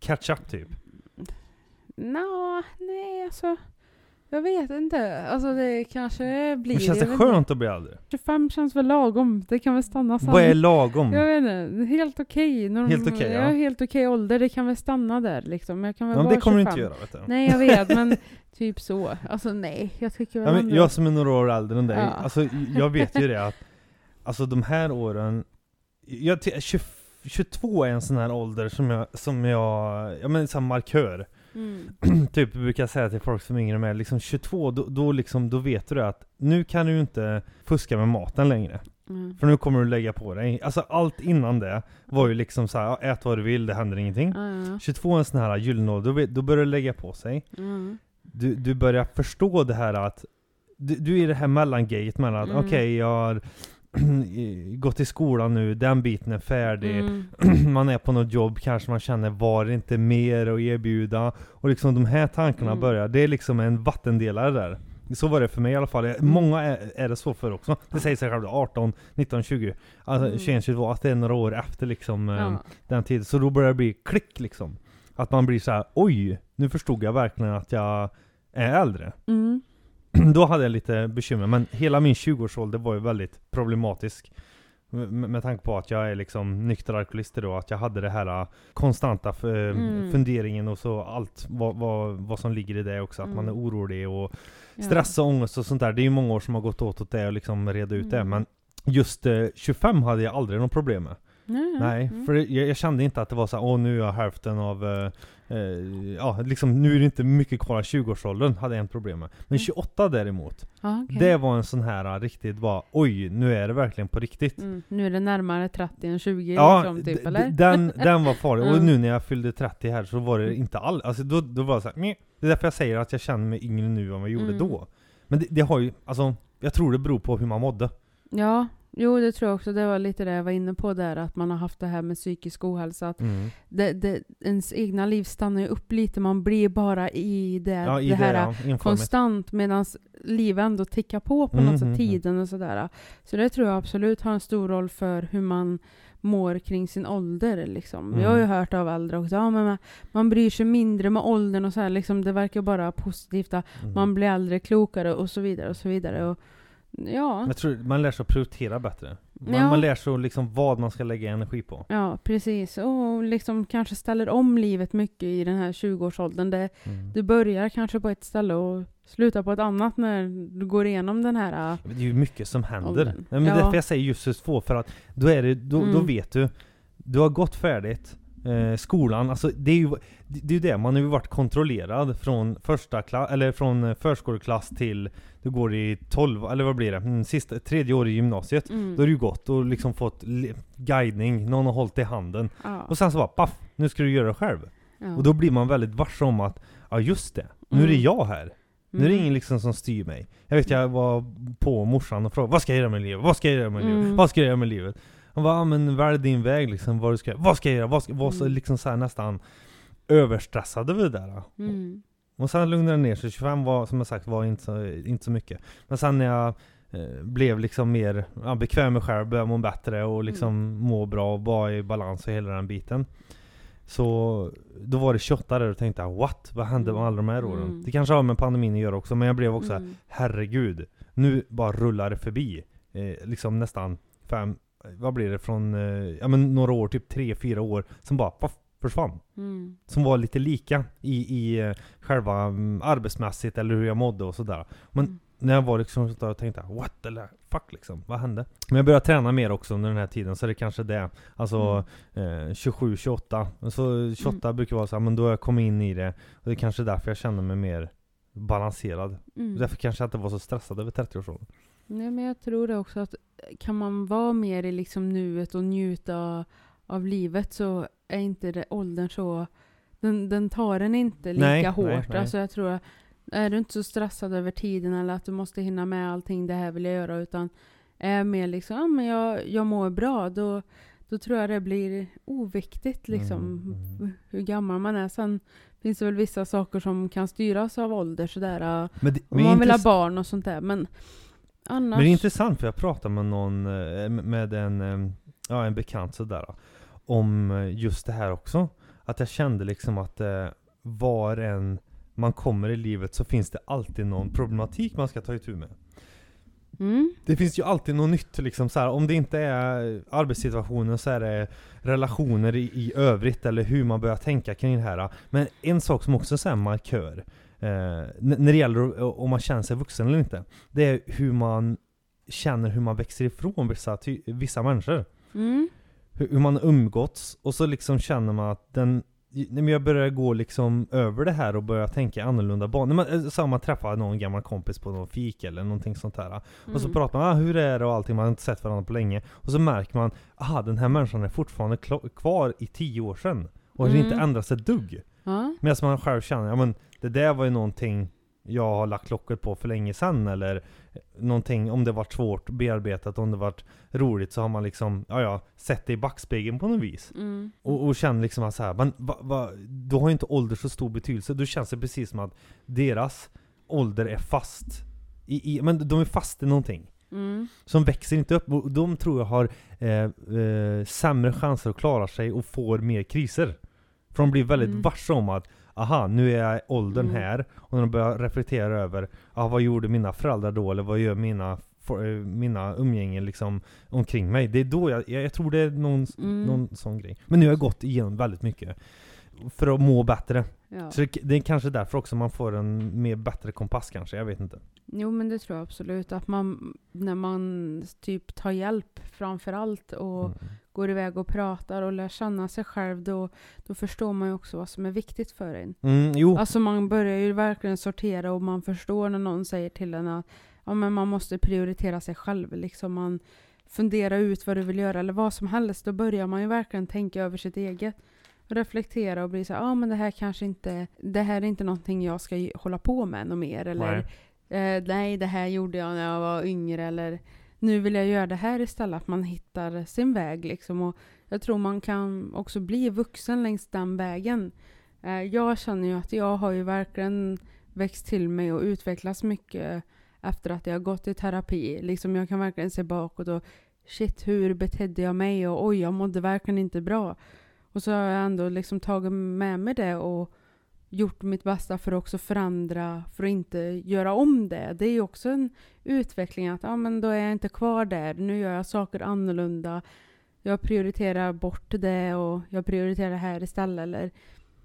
Catch up typ? Nå, nej alltså. Jag vet inte. Alltså det kanske blir... Men känns det skönt att bli äldre? 25 känns väl lagom. Det kan väl stanna samma. Vad är lagom? Jag vet inte. Helt okej. Norm- Helt okej, ja. ja. Helt okej ålder. Det kan väl stanna där liksom. Jag kan väl Ja, men det kommer du 25. inte göra vet du. Nej jag vet men typ så. Alltså nej. Jag tycker väl Ja, men jag som är några år äldre än dig, Ja. alltså jag vet ju det att Alltså de här åren jag, ty- 20, 22 är en sån här ålder som jag, som jag, ja men sån markör Mm. Typ brukar jag säga till folk som är yngre med, liksom 22, då, då liksom, då vet du att nu kan du inte fuska med maten längre Mm. För nu kommer du lägga på dig, alltså allt innan det var ju liksom så här, ät vad du vill, det händer ingenting ja. 22 är en sån här gyllene då, då börjar du lägga på sig Mm. du, du börjar förstå det här att du, du är i det här mellangatet mellan att Mm. okej, jag har gått i skolan nu, den biten är färdig Mm. Man är på något jobb, kanske man känner var det inte mer att erbjuda? Och liksom de här tankarna Mm. börjar, det är liksom en vattendelare där Så var det för mig i alla fall. Mm. Många är, är det så för också. Det säger sig själv 18, 19, 20, alltså Mm. 21, 22, att det är några år efter liksom eh, Ja. den tiden. Så då börjar det bli klick liksom. Att man blir så här: oj, nu förstod jag verkligen att jag är äldre. Mm. Då hade jag lite bekymmer, men hela min 20-årsålder var ju väldigt problematisk. Med, tanke på att jag är liksom nykter alkoholist då, att jag hade det här äh, konstanta äh, Mm. funderingen och så allt vad, vad, vad som ligger i det också, att man är Mm. orolig och stress och ångest och sånt där. Det är ju många år som har gått åt åt det och liksom reda ut det, Mm. men just eh, 25 hade jag aldrig något problem med. Nej, Nej, Mm. för jag, jag kände inte att det var så här, åh nu är jag hälften av, eh, eh, ja liksom nu är det inte mycket kvar av 20-årsåldern, hade jag inte problem med. Men Mm. 28 däremot, Ja, okej. det var en sån här eh, riktigt bara, oj nu är det verkligen på riktigt. Mm. Nu är det närmare 30 än 20 Ja, liksom, typ, eller? den, den var farlig. Och Mm. nu när jag fyllde 30 här så var det inte all, alltså då, då var det så här, meh. Det är därför jag säger att jag känner mig yngre nu än vad jag gjorde Mm. då. Men det, det har ju, alltså, jag tror det beror på hur man mådde. Ja, jo det tror jag också. Det var lite det jag var inne på där, att man har haft det här med psykisk ohälsa. Att Mm. det, det, ens egna liv stannar ju upp lite, man blir bara i det, Ja, i det här ja, konstant medan livet ändå tickar på på Mm, något mm, sätt, mm. tiden och sådär. Så det tror jag absolut har en stor roll för hur man mår kring sin ålder. Liksom. Mm. Jag har ju hört av äldre också, ja, men man, bryr sig mindre med åldern och så här, liksom, det verkar bara positivt Mm. man blir äldre, klokare och så vidare och så vidare. Och, ja, Jag tror man lär sig att prioritera bättre. Man, Ja. man lär sig liksom vad man ska lägga energi på. ja, precis. Och liksom kanske ställer om livet mycket i den här 20-årsåldern. Det, Mm. du börjar kanske på ett ställe och slutar på ett annat när du går igenom den här... Det är ju mycket som händer. Åldern. Men Ja. därför jag säger just 22, för att då, är det, då, då Mm. vet du, du har gått färdigt, eh, skolan, alltså det är ju det, är ju det, man har ju varit kontrollerad från första klass, eller från förskoleklass till du går i 12, eller vad blir det? Mm, sista, tredje år i gymnasiet. Mm. Då har du ju gått och liksom fått guidning, någon har hållit i handen. ja. Och sen så bara paff, nu ska du göra det själv. ja. Och då blir man väldigt varse om att, ja just det, nu är det Mm. jag här. Nu är det Mm. ingen liksom som styr mig. Jag vet jag var på morsan och frågade Vad ska jag göra med livet? Vad ska jag göra med livet? Mm. Vad ska jag göra med livet? Hon bara, men välj din väg liksom, vad du ska. Vad ska jag göra? Vad ska, var så Mm. liksom så här nästan överstressad över det där. Mm. Och sen lugnade det ner sig. 25 var som jag sagt var inte så, inte så mycket. Men sen när jag eh, blev liksom mer ja, bekväm med själv, började må bättre och liksom Mm. må bra och vara i balans och hela den biten. Så då var det 28 där och tänkte what? Vad hände med alla de här åren? Mm. Det kanske har med pandemin att göra också, men jag blev också Mm. herregud, nu bara rullar det förbi. Eh, liksom nästan fem, vad blir det från, eh, ja men några år, typ tre, fyra år, som bara paff, försvann. Mm. Som var lite lika i, i eh, själva mm, arbetsmässigt eller hur jag mådde och sådär. Men Mm. när jag var liksom så där och tänkte what eller fuck liksom, vad hände? Men jag började träna mer också under den här tiden så det kanske är det. Alltså eh, 27, 28. Så 28 brukar vara så här, men då har jag kommit in i det. Och det är kanske därför jag känner mig mer balanserad. Mm. Därför kanske jag inte var så stressad över 30-årsåldern. Nej, men jag tror det också att kan man vara mer i liksom nuet och njuta av livet så är inte det åldern så... Den, den tar en inte lika Nej, hårt. nej, nej. Alltså jag tror att är du inte så stressad över tiden eller att du måste hinna med allting, det här vill jag göra, utan är mer liksom, ja men jag, jag mår bra, då, då tror jag det blir oviktigt liksom Mm, mm. hur gammal man är. Sen finns det väl vissa saker som kan styras av ålder sådär. det, Om man vill ha barn och sånt där. Men annars... Men det är intressant för jag pratade med någon, eh, med en, eh, ja, en bekant sådär Om just det här också Att jag kände liksom att eh, var en man kommer i livet så finns det alltid någon problematik man ska ta itu med Mm. Det finns ju alltid något nytt liksom så här, om det inte är arbetssituationen så är det relationer i, i övrigt eller hur man börjar tänka kring det här. Men en sak som också är här markör, när det gäller om man känner sig vuxen eller inte, det är hur man känner hur man växer ifrån vissa, vissa människor. Mm. Hur, hur man umgåtts, och så liksom känner man att den men jag börjar gå liksom över det här och börja tänka annorlunda banor. Eh, så man träffar någon gammal kompis på någon fik eller någonting sånt där. Och så Mm. pratar man, ah, hur är det och allting, man har inte sett varandra på länge. Och så märker man, aha den här människan är fortfarande kvar i tio år sedan. Och har Mm. inte ändrat sig ett dugg. Ja. Medan man själv känner, ja men det där var ju någonting jag har lagt locket på för länge sedan eller eh, någonting, om det varit svårt bearbetat, om det varit roligt så har man liksom, ja ja, sett det i backspegeln på något vis. Mm. Och, och känner liksom att så här, men va, va, då har ju inte ålder så stor betydelse. Då känns det precis som att deras ålder är fast i, i men de är fast i någonting. Mm. Som växer inte upp. Och de tror jag har eh, eh, sämre chanser att klara sig och får mer kriser. För de blir väldigt Mm. varse om att Aha, nu är jag åldern Mm. här. Och när de börjar reflektera över ah, Vad gjorde mina föräldrar då? Eller vad gör mina, for, eh, mina umgängen liksom omkring mig? Det är då jag, jag, jag tror det är någon, Mm. någon sån grej. Men nu har jag gått igenom väldigt mycket. För att må bättre. Ja. Så det, det är kanske därför också man får en mer bättre kompass kanske, jag vet inte. Jo men det tror jag absolut. Att man, när man typ tar hjälp framför allt och Mm. går iväg och pratar och lär känna sig själv, då, då förstår man ju också vad som är viktigt för en. Mm, jo. Alltså man börjar ju verkligen sortera och man förstår när någon säger till en att ja, men man måste prioritera sig själv. Liksom man funderar ut vad du vill göra eller vad som helst. Då börjar man ju verkligen tänka över sitt eget. Reflektera och bli så ja men det här kanske inte, det här är inte någonting jag ska hålla på med något mer. Eller Nej. eh, nej det här gjorde jag när jag var yngre. Eller nu vill jag göra det här istället. Att man hittar sin väg liksom. Och jag tror man kan också bli vuxen längs den vägen. Eh, Jag känner ju att jag har ju verkligen växt till mig och utvecklats mycket efter att jag har gått i terapi. Liksom jag kan verkligen se bakåt och shit, hur betedde jag mig? Och oj, jag mådde verkligen inte bra. Och så har jag ändå liksom tagit med mig det och gjort mitt bästa för att också förändra, för att inte göra om det. Det är ju också en utveckling att ja, men då är jag inte kvar där. Nu gör jag saker annorlunda. Jag prioriterar bort det och jag prioriterar det här istället. Eller,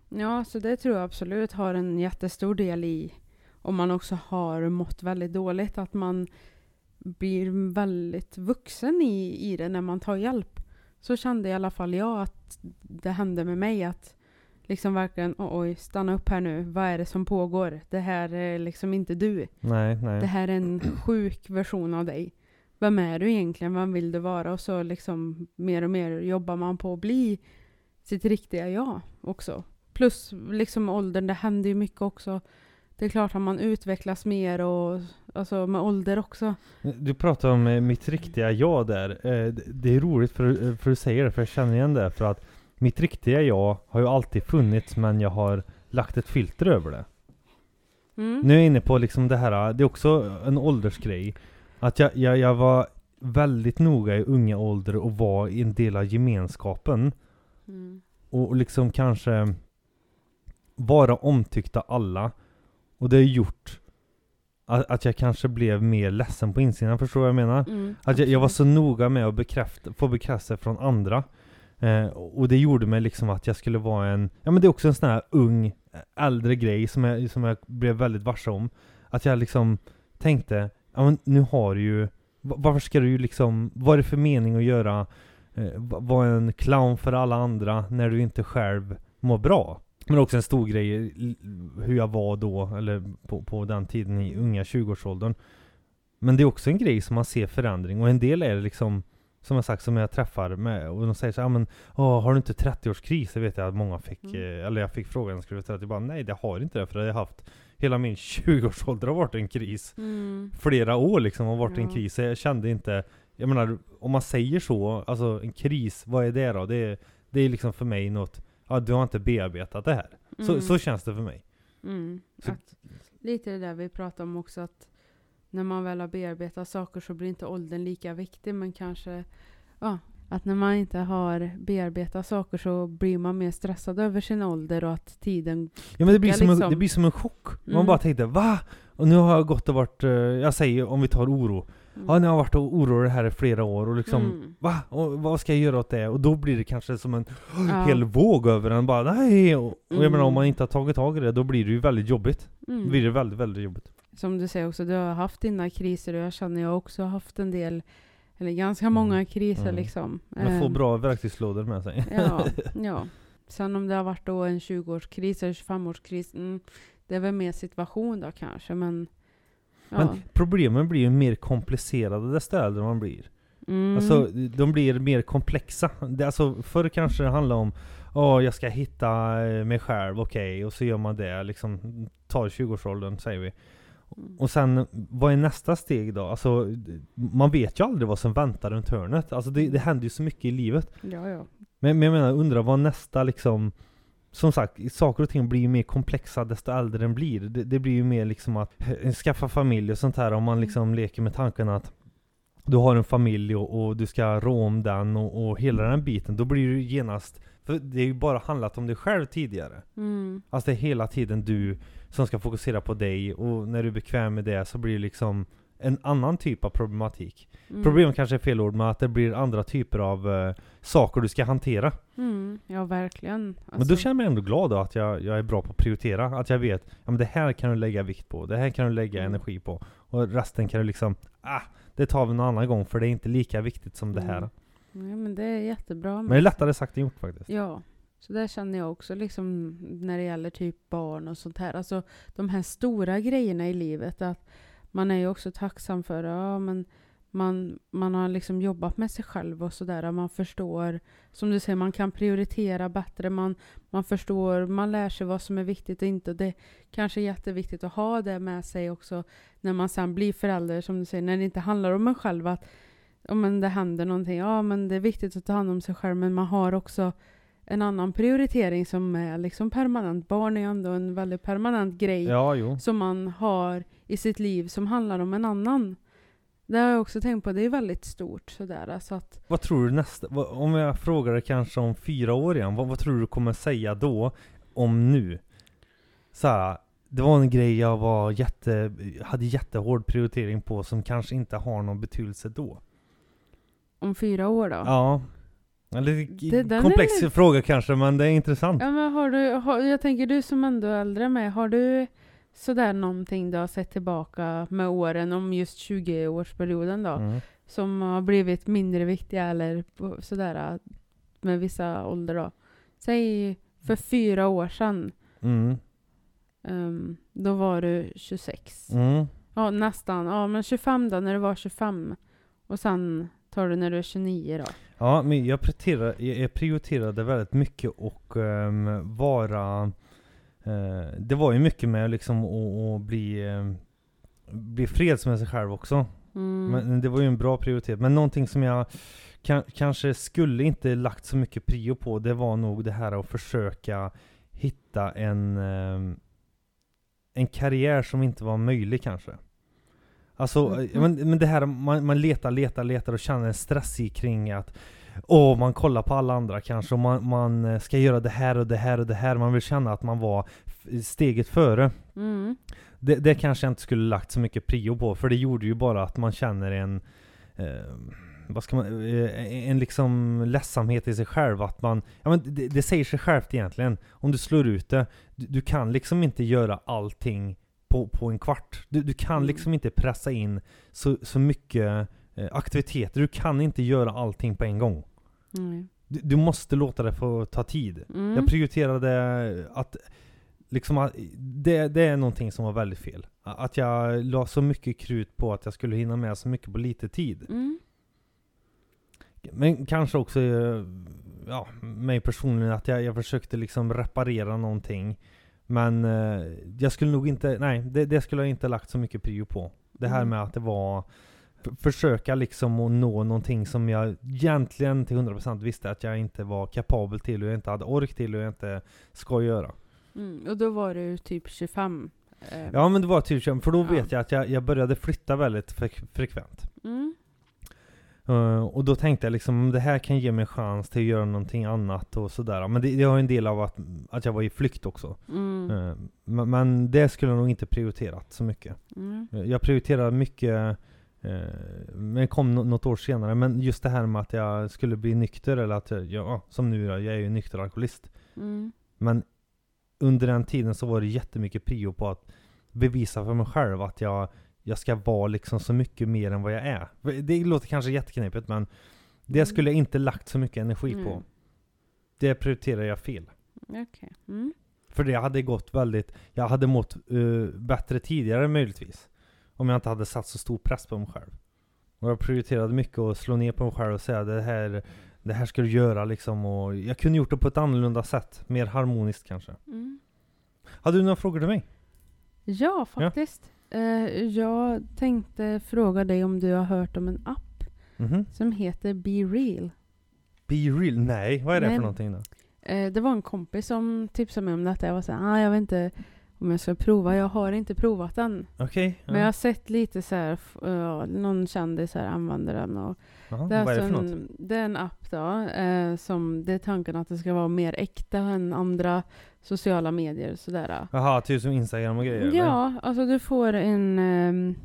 ja, så det tror jag absolut har en jättestor del i om man också har mått väldigt dåligt. Att man blir väldigt vuxen i, i det när man tar hjälp. Så kände i alla fall jag att det hände med mig att liksom verkligen, "Oj, oj, stanna upp här nu, vad är det som pågår? Det här är liksom inte du. Nej, nej. Det här är en sjuk version av dig. Vem är du egentligen? Vem vill du vara? Och så liksom mer och mer jobbar man på att bli sitt riktiga jag också. Plus liksom åldern, det händer ju mycket också. Det är klart att man utvecklas mer och alltså med ålder också. Du pratar om eh, mitt riktiga jag där. Eh, det- är roligt för, eh, för du säger det, för jag känner igen det. För att mitt riktiga jag har ju alltid funnits, men jag har lagt ett filter över det. Mm. Nu är jag inne på liksom det här, det är också en åldersgrej. Att jag, jag, jag var väldigt noga i unga ålder och var i en del av gemenskapen. Mm. Och liksom kanske vara omtyckt av alla. Och det har gjort att, att jag kanske blev mer ledsen på insidan, förstår du vad jag menar? Mm, Att jag, jag var så noga med att bekräfta, få bekräftelse från andra. Eh, och det gjorde mig liksom att jag skulle vara en, ja men det är också en sån här ung, äldre grej som jag, som jag blev väldigt varse om. Att jag liksom tänkte, ja men nu har du ju, va- varför ska du ju liksom, vad är det för mening att göra, eh, va- vara en clown för alla andra när du inte själv mår bra? Men också en stor grej, hur jag var då, eller på, på den tiden i unga 20-årsåldern. Men det är också en grej som man ser förändring och en del är det liksom som jag sagt, som jag träffar med och de säger så här, "Ja, men åh, har du inte 30-årskris? Det vet jag att många fick, Mm. eh, eller jag fick frågan, skulle jag 30? Jag bara, nej det har inte det, för jag har haft Hela min 20-årsålder har varit en kris Mm. Flera år liksom har varit en Ja. kris, så jag kände inte Jag menar, om man säger så, alltså en kris, vad är det då? Det är, det är liksom för mig något, ja du har inte bearbetat det här så, Mm. så känns det för mig Mm. Så- Att, lite det där vi pratade om också att när man väl har bearbetat saker så blir inte åldern lika viktig men kanske ja, att när man inte har bearbetat saker så blir man mer stressad över sin ålder och att tiden Ja men det blir, som, en, liksom. det blir som en chock. Man Mm. bara tänkte va? Och nu har jag gått och varit, eh, jag säger om vi tar oro. Ja nu har jag varit och orolig här i flera år och liksom Mm. Va? Och vad ska jag göra åt det? Och då blir det kanske som en Ja. hel våg över en bara nej! Och, och jag Mm. menar om man inte har tagit tag i det, då blir det ju väldigt jobbigt. Då Mm. blir det väldigt, väldigt jobbigt. Som du säger också, du har haft dina kriser och jag känner jag också har haft en del, eller ganska många kriser Mm. liksom. Man får Ehm, bra verktygslådor med sig. Ja, ja. Sen om det har varit då en 20-årskris eller 25-årskris, mm, det är väl mer situation då kanske, men... Ja. Men problemen blir ju mer komplicerade desto äldre man blir. mm, Alltså, de blir mer komplexa. Det, alltså, förr kanske det handlade om Åh, jag ska hitta eh, mig själv, okej, och så gör man det, liksom tar 20-årsåldern säger vi. mm, Och sen, vad är nästa steg då? Alltså, man vet ju aldrig vad som väntar runt hörnet. Alltså det, det händer ju så mycket i livet. ja, ja. Men, men jag menar, undrar vad nästa liksom som sagt, saker och ting blir ju mer komplexa desto äldre den blir. Det, det blir ju mer liksom att eh, skaffa familj och sånt här om man liksom leker med tanken att du har en familj och, och du ska rå om den och, och hela den biten. Då blir ju genast, för det är ju bara handlat om dig själv tidigare. Mm, Alltså det är hela tiden du som ska fokusera på dig och när du är bekväm med det så blir det liksom en annan typ av problematik. Mm, Problem kanske är fel ord, men att det blir andra typer av eh, saker du ska hantera. Mm, ja, verkligen. Men då Alltså, känner jag mig ändå glad då att jag, jag är bra på att prioritera. Att jag vet, ja men det här kan du lägga vikt på, det här kan du lägga Mm. energi på. Och resten kan du liksom, ah, det tar vi någon annan gång för det är inte lika viktigt som det här. Mm. Nej, men det är jättebra. Men det är lättare sagt än gjort faktiskt. Ja, så det känner jag också liksom när det gäller typ barn och sånt här. Alltså de här stora grejerna i livet. Att man är ju också tacksam för, ja men man, man har liksom jobbat med sig själv och sådär. Man förstår, som du säger, man kan prioritera bättre. Man, man förstår, man lär sig vad som är viktigt och inte. Det kanske är jätteviktigt att ha det med sig också när man sen blir förälder, som du säger, när det inte handlar om en själv. Att om det händer någonting, ja men det är viktigt att ta hand om sig själv, men man har också en annan prioritering som är liksom permanent. Barn är ju ändå en väldigt permanent grej Ja, som man har i sitt liv som handlar om en annan. Det har jag också tänkt på, det är väldigt stort sådär. Alltså att, Vad tror du nästa, vad- om jag frågar dig kanske om fyra år igen, vad, vad tror du kommer säga då om nu? Så här, det var en grej jag var jätte, hade jättehård prioritering på som kanske inte har någon betydelse då. om fyra år då? Ja. Eller Det- komplex är- fråga kanske, men det är intressant. Ja, men har du, har, jag tänker du som ändå är äldre med, har du sådär någonting du har sett tillbaka med åren om just 20-årsperioden då? Mm. som har blivit mindre viktiga eller sådär med vissa ålder då. Säg för fyra år sedan. Mm. ehm, då var du 26. Mm. Ja, nästan. Ja, men 25 då, när du var 25. Och sen tar du när du är 29 då. Ja, men jag prioriterade, jag prioriterade väldigt mycket och ehm, vara... eh, det var ju mycket med liksom att, bli, um, bli freds med sig själv också. Mm. Men det var ju en bra prioritet. Men någonting som jag kan, kanske skulle inte lagt så mycket prio på, det var nog det här att försöka hitta en, ehm, en karriär som inte var möjlig kanske. Alltså, eh, men, men det här man, man letar, letar, letar och känner en stress i kring att Åh, man kollar på alla andra kanske och man, man eh, ska göra det här och det här och det här. Man vill känna att man var steget före. Mm. Det, det kanske jag inte skulle lagt så mycket prio på, för det gjorde ju bara att man känner en eh, vad ska man, eh, en liksom ledsamhet i sig själv att man, ja men det, det säger sig självt egentligen. Om du slår ut det, du, du kan liksom inte göra allting på, på en kvart. Du, du kan Mm. liksom inte pressa in så, så mycket aktiviteter, du kan inte göra allting på en gång. Nej. Du, du måste låta det få ta tid. Mm. Jag prioriterade att Liksom det, det är någonting som var väldigt fel. Att jag la så mycket krut på att jag skulle hinna med så mycket på lite tid. Mm. Men kanske också, eh, ja, mig personligen, att jag, jag försökte liksom reparera någonting. Men eh, jag skulle nog inte, nej, det, det skulle jag inte lagt så mycket prio på. Det här Mm. med att det var försöka liksom att nå någonting som jag egentligen till 100% visste att jag inte var kapabel till och jag inte hade ork till och jag inte ska göra. Mm. Och då var du typ 25. eh, Ja men det var typ för då Ja. vet jag att jag, jag började flytta väldigt fre- frekvent. Mm. Eh, och då tänkte jag liksom, det här kan ge mig chans till att göra någonting annat och sådär. Men det, det har ju en del av att, att jag var i flykt också. Mm. Eh, men, men det skulle jag nog inte prioriterat så mycket. Mm. Eh, Jag prioriterade mycket, men det kom nå- något år senare. Men just det här med att jag skulle bli nykter, eller att jag, ja, som nu då, jag är ju nykter alkoholist. Mm. Men under den tiden så var det jättemycket prio på att bevisa för mig själv att jag, jag ska vara liksom så mycket mer än vad jag är. Det låter kanske jätteknepigt men det Mm. skulle jag inte lagt så mycket energi på. Mm. Det prioriterar jag fel. Okej. Mm. För det hade gått väldigt, jag hade mått eh, bättre tidigare möjligtvis. Om jag inte hade satt så stor press på mig själv. Och jag prioriterade mycket att slå ner på mig själv och säga det här, det här ska du göra liksom. Och jag kunde gjort det på ett annorlunda sätt. Mer harmoniskt kanske. Mm. Hade du några frågor till mig? Ja, faktiskt. Eh, jag tänkte fråga dig om du har hört om en app Mhm. som heter Be Real. Be real? Nej, vad är det för någonting då? Eh, det var en kompis som tipsade mig om detta. Jag var såhär, ah, jag vet inte om jag ska prova. Jag har inte provat den. Okej. Men jag har sett lite så här, ja, någon kändis här använder den. Och Jaha, det, är vad är det alltså för något? en, det är en app då, eh, som det är tanken att det ska vara mer äkta än andra sociala medier. Sådär. Jaha, typ som Instagram och grejer? eller? Ja, alltså du får en... ehm,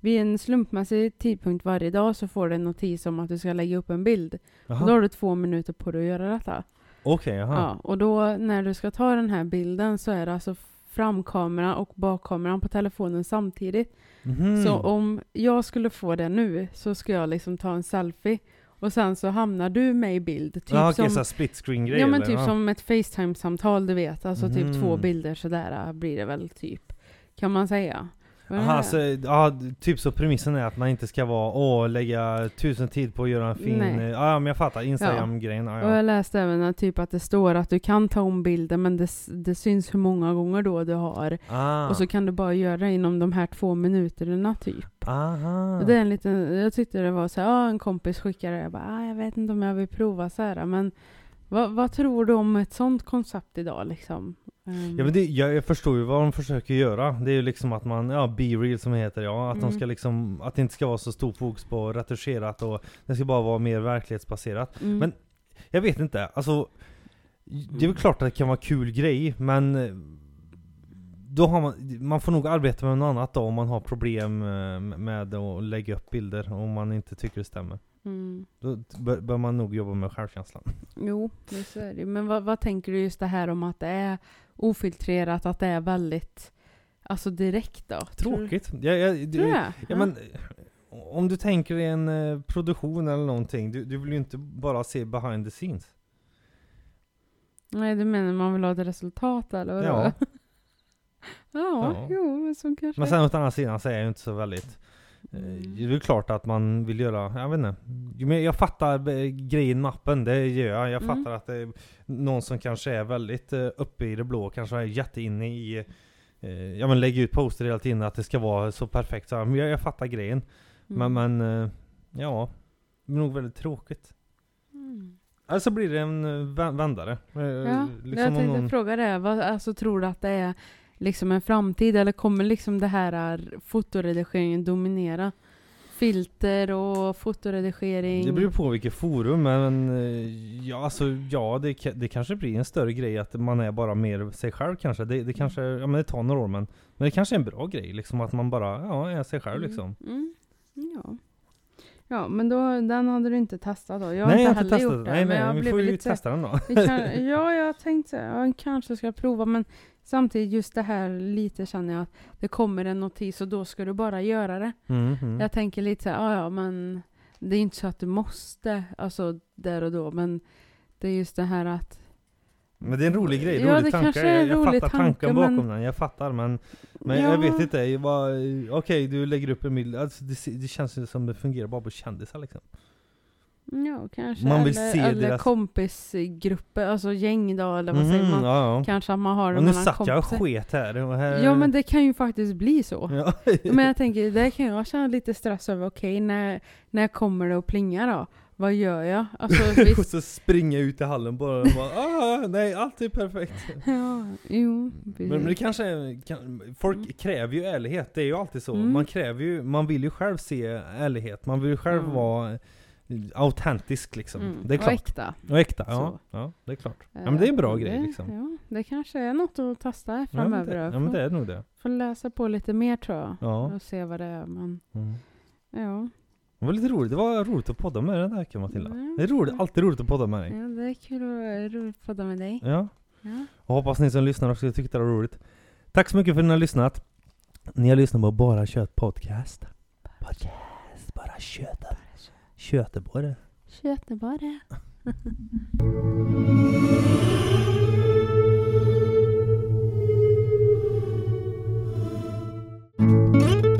vid en slumpmässig tidpunkt varje dag så får du en notis om att du ska lägga upp en bild. Och då har du två minuter på dig att göra detta. Okej, jaha. Ja, och då när du ska ta den här bilden så är det alltså framkameran och bakkameran på telefonen samtidigt. Mhm. Så om jag skulle få det nu så ska jag liksom ta en selfie och sen så hamnar du med i bild. Typ ja, okej, som, så split screen ja men eller? typ Ja. som ett Facetime-samtal du vet. Alltså typ två Mhm. bilder sådär blir det väl typ. Kan man säga. Aha, så, ja, typ så premissen är att man inte ska vara, åh, lägga tusen tid på att göra en fin, Nej. ja men jag fattar, Instagram-grejen, ja, Och ja. jag läste även att, typ att det står att du kan ta om bilden men det, det syns hur många gånger då du har. Ah, Och så kan du bara göra det inom de här två minuterna typ. aha. Och Det är en liten, jag tyckte det var så här, ja, en kompis skickade det. Jag bara, ah, jag vet inte om jag vill prova så här. Men vad, vad tror du om ett sånt koncept idag liksom? Ehm, Ja, men det, jag, jag förstår ju vad de försöker göra. Det är ju liksom att man, ja, be real som heter ja. Att Mm. de ska liksom, att det inte ska vara så stor fokus på retuscherat och det ska bara vara mer verklighetsbaserat. mm, men- Jag vet inte, alltså Det är väl klart att det kan vara kul grej, men eh, då har man, man får nog arbeta med något annat då om man har problem eh, med att lägga upp bilder om man inte tycker det stämmer. mm. Då bör, bör man nog jobba med självkänslan. Jo, det så är det. Men vad, vad tänker du just det här om att det är ofiltrerat, att det är väldigt, alltså direkt då? Tror Tråkigt. Jag, jag, Tror du det? Ja, men, om du tänker dig en eh, produktion eller någonting, du, du vill ju inte bara se behind the scenes. Nej, du menar man vill ha ett resultat eller vadå? Ja. ja, Ja. jo, men så kanske. Men sen å andra sidan så är jag ju inte så väldigt Mm. Det är klart att man vill göra, jag vet inte. Jag fattar eh, grejen med appen, det gör jag. Jag Mm. fattar att det är någon som kanske är väldigt eh, uppe i det blå, kanske är jätteinne i eh, Ja men lägger ut poster hela tiden att det ska vara så perfekt. Så, jag, jag fattar grejen. Mm. Men, men eh, ja, det är nog väldigt tråkigt. Mm. Eller så blir det en eh, vä- vändare. Eh, Ja, liksom jag tänkte någon- fråga det. Vad, alltså, tror du att det är liksom en framtid eller kommer liksom det här är fotoredigeringen dominera? Filter och fotoredigering? Det beror på vilket forum, men eh, ja, alltså, ja det, det kanske blir en större grej att man är bara mer sig själv kanske. Det, det kanske, ja men det tar några år men, men det kanske är en bra grej liksom att man bara, ja, är sig själv liksom. Mm. Mm. Ja. ja, men då, den hade du inte testat då? Jag har nej jag inte har inte testat det. det. Nej men jag nej, vi får ju lite testa den då. Kan, ja, jag tänkte jag kanske ska prova men samtidigt just det här lite känner jag att det kommer en notis och då ska du bara göra det. Mm, mm. Jag tänker lite så här, ja men det är inte så att du måste, alltså där och då men det är just det här att Men det är en rolig grej, Ja, rolig det tanke. kanske är en jag, jag rolig fattar tanke, tanken bakom men- den, jag fattar men Men ja, jag vet inte, jag okej du lägger upp en bild, alltså, det, det känns ju som det fungerar bara på kändisar liksom. Ja, kanske. Man vill eller, se eller deras- kompisgrupper, alltså gäng då eller vad säger Mhm, man? ja, ja. Kanske att man har det Och nu mellan satt jag och kompisar. sket här och här Ja men det kan ju faktiskt bli så. ja. Men jag tänker, det kan jag känna lite stress över. Okej, när, när kommer det att plinga då? Vad gör jag? Alltså och visst. så springa ut i hallen bara och bara ah, nej allt är perfekt. ja, jo. Men, men det kanske är, kan, folk Mm. kräver ju ärlighet, det är ju alltid så. Mm. Man kräver ju, man vill ju själv se ärlighet, man vill ju själv Mm. vara autentisk liksom. Mm. Det är Och klart. äkta. Och äkta, ja. Ja. Det är klart. Ja men det är en bra Eh, grej det, liksom. Ja, det kanske är något att testa Ja men, framöver. det, ja men det är nog det. får läsa på lite mer tror jag. Ja. Och se vad det är. Men Mm. ja. Det var lite roligt, det var roligt att podda med dig där kan Matilda. Mm. Det är roligt, alltid roligt att podda med dig. ja, det är kul att roligt att podda med dig. Ja. Ja. Och hoppas ni som lyssnar också tyckte det var roligt. Tack så mycket för att ni har lyssnat. Ni har lyssnat på Bara Kött Podcast. Podcast, bara köta. Köteborre. Köteborre.